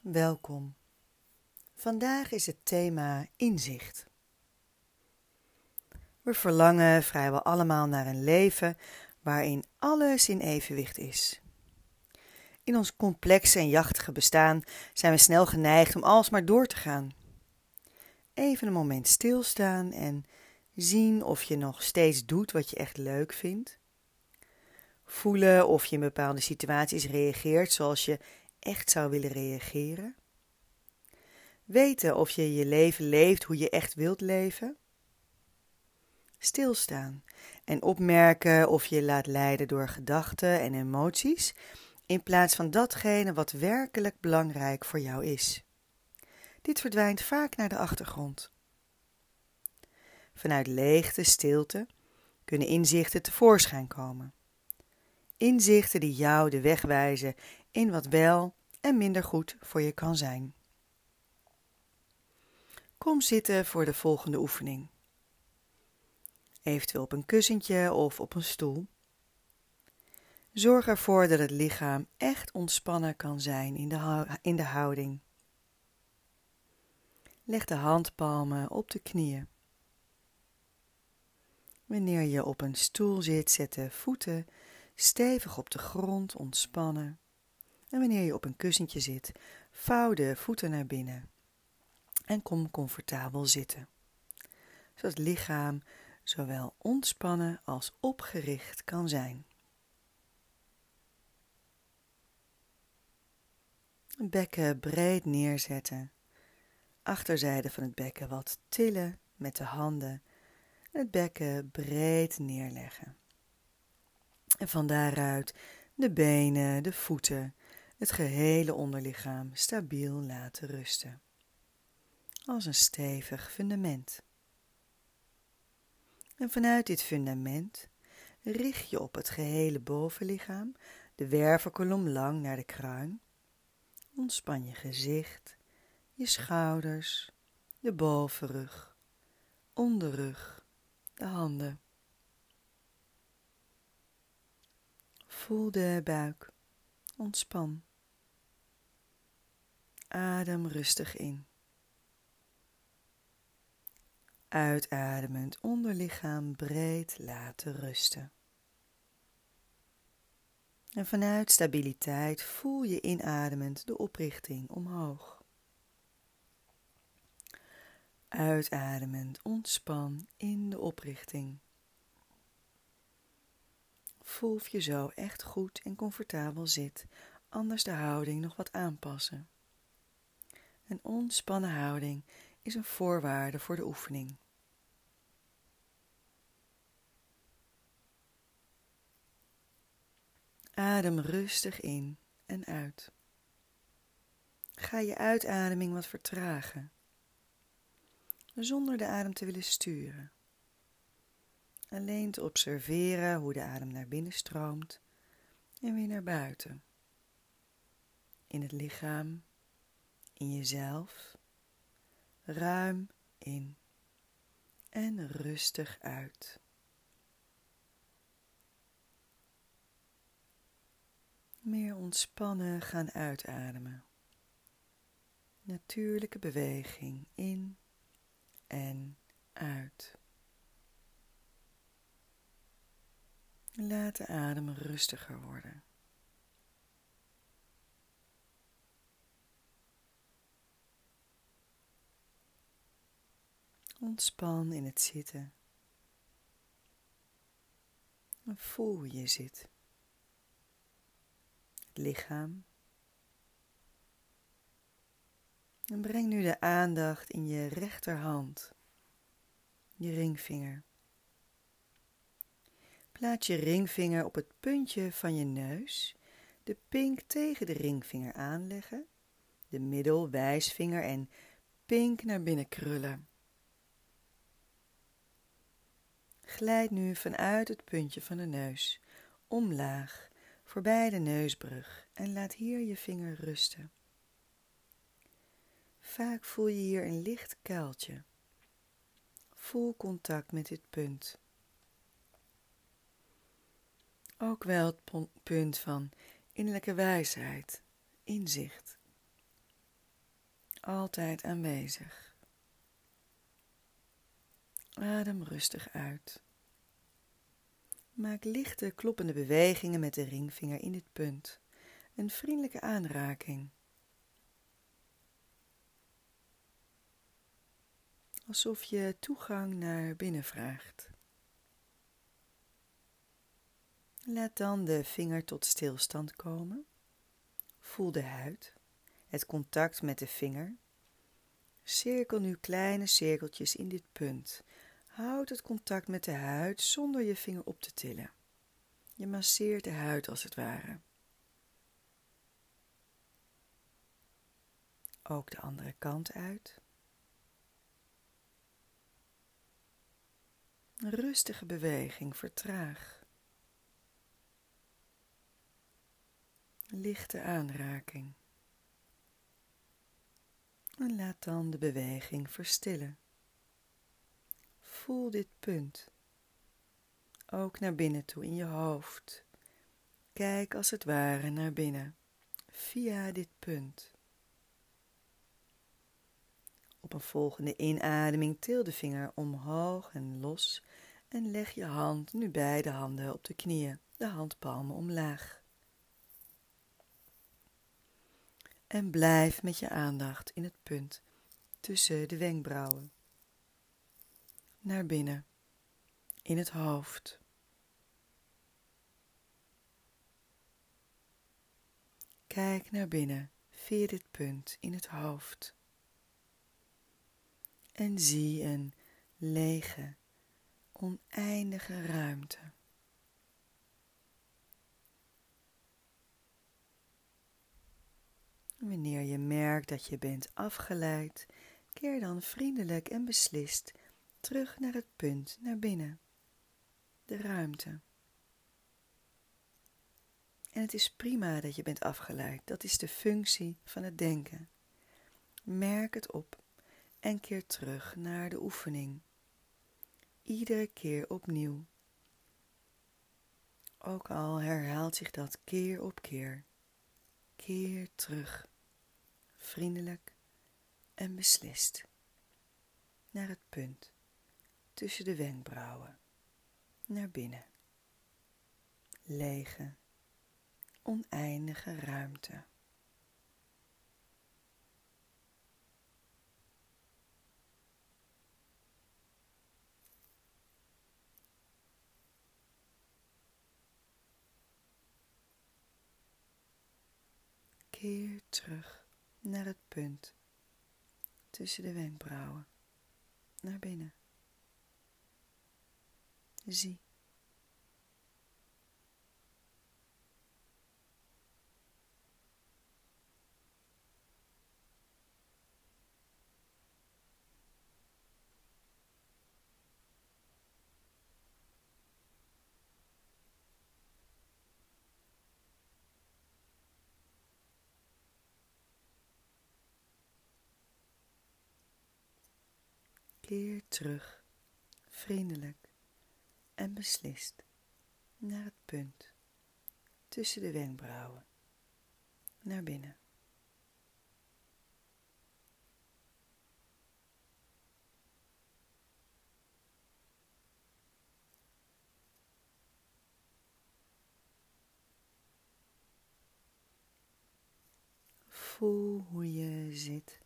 Welkom. Vandaag is het thema inzicht. We verlangen vrijwel allemaal naar een leven waarin alles in evenwicht is. In ons complexe en jachtige bestaan zijn we snel geneigd om alsmaar door te gaan. Even een moment stilstaan en zien of je nog steeds doet wat je echt leuk vindt. Voelen of je in bepaalde situaties reageert zoals je echt zou willen reageren. Weten of je je leven leeft hoe je echt wilt leven. Stilstaan en opmerken of je laat leiden door gedachten en emoties in plaats van datgene wat werkelijk belangrijk voor jou is. Dit verdwijnt vaak naar de achtergrond. Vanuit leegte, stilte kunnen inzichten tevoorschijn komen. Inzichten die jou de weg wijzen in wat wel en minder goed voor je kan zijn. Kom zitten voor de volgende oefening. Eventueel op een kussentje of op een stoel. Zorg ervoor dat het lichaam echt ontspannen kan zijn in de, in de houding. Leg de handpalmen op de knieën. Wanneer je op een stoel zit, zet de voeten stevig op de grond ontspannen. En wanneer je op een kussentje zit, vouw de voeten naar binnen en kom comfortabel zitten, zodat het lichaam zowel ontspannen als opgericht kan zijn. Bekken breed neerzetten, achterzijde van het bekken wat tillen met de handen, het bekken breed neerleggen. En van daaruit de benen, de voeten, het gehele onderlichaam stabiel laten rusten. Als een stevig fundament. En vanuit dit fundament richt je op het gehele bovenlichaam, de wervelkolom lang naar de kruin. Ontspan je gezicht, je schouders, de bovenrug, onderrug, de handen. Voel de buik. Ontspan. Adem rustig in. Uitademend onderlichaam breed laten rusten. En vanuit stabiliteit voel je inademend de oprichting omhoog. Uitademend ontspan in de oprichting. Voel of je zo echt goed en comfortabel zit, anders de houding nog wat aanpassen. Een ontspannen houding is een voorwaarde voor de oefening. Adem rustig in en uit. Ga je uitademing wat vertragen, zonder de adem te willen sturen. Alleen te observeren hoe de adem naar binnen stroomt en weer naar buiten. In het lichaam, in jezelf, ruim in en rustig uit. Meer ontspannen gaan uitademen. Natuurlijke beweging in en uit. Laat de adem rustiger worden. Ontspan in het zitten. En voel hoe je zit. Het lichaam. En breng nu de aandacht in je rechterhand, je ringvinger. Laat je ringvinger op het puntje van je neus, de pink tegen de ringvinger aanleggen, de middel, wijsvinger en pink naar binnen krullen. Glijd nu vanuit het puntje van de neus omlaag voorbij de neusbrug en laat hier je vinger rusten. Vaak voel je hier een licht kuiltje. Voel contact met dit punt ook wel het punt van innerlijke wijsheid, inzicht. Altijd aanwezig. Adem rustig uit. Maak lichte kloppende bewegingen met de ringvinger in dit punt. Een vriendelijke aanraking. Alsof je toegang naar binnen vraagt. Laat dan de vinger tot stilstand komen. Voel de huid, het contact met de vinger. Cirkel nu kleine cirkeltjes in dit punt. Houd het contact met de huid zonder je vinger op te tillen. Je masseert de huid als het ware. Ook de andere kant uit. Rustige beweging, vertraag. lichte aanraking. En laat dan de beweging verstillen. Voel dit punt. Ook naar binnen toe in je hoofd. Kijk als het ware naar binnen, via dit punt. Op een volgende inademing til de vinger omhoog en los en leg je hand, nu beide handen op de knieën, de handpalmen omlaag. en blijf met je aandacht in het punt tussen de wenkbrauwen. Naar binnen, in het hoofd. Kijk naar binnen via dit punt in het hoofd. En zie een lege, oneindige ruimte. Wanneer je merkt dat je bent afgeleid, keer dan vriendelijk en beslist terug naar het punt naar binnen, de ruimte. En het is prima dat je bent afgeleid, dat is de functie van het denken. Merk het op en keer terug naar de oefening. Iedere keer opnieuw. Ook al herhaalt zich dat keer op keer. Keer terug vriendelijk en beslist naar het punt tussen de wenkbrauwen, naar binnen. Lege, oneindige ruimte. Keer terug naar het punt tussen de wenkbrauwen, naar binnen. Zie. Keer terug, vriendelijk en beslist, naar het punt tussen de wenkbrauwen, naar binnen. Voel hoe je zit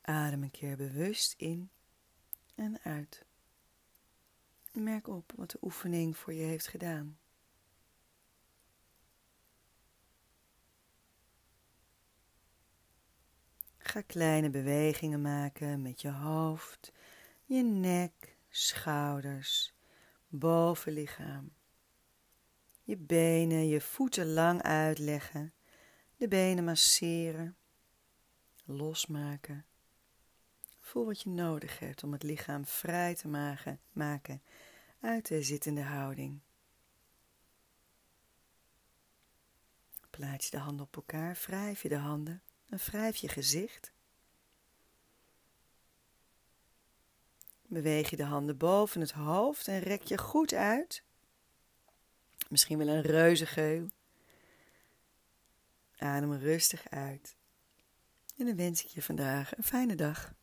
Adem een keer bewust in en uit. Merk op wat de oefening voor je heeft gedaan. Ga kleine bewegingen maken met je hoofd, je nek, schouders, bovenlichaam. Je benen, je voeten lang uitleggen, de benen masseren, losmaken. Voel wat je nodig hebt om het lichaam vrij te maken, uit de zittende houding. Plaats je de handen op elkaar, wrijf je de handen en wrijf je gezicht. Beweeg je de handen boven het hoofd en rek je goed uit. Misschien wel een reuzengeul. Adem rustig uit. En dan wens ik je vandaag een fijne dag.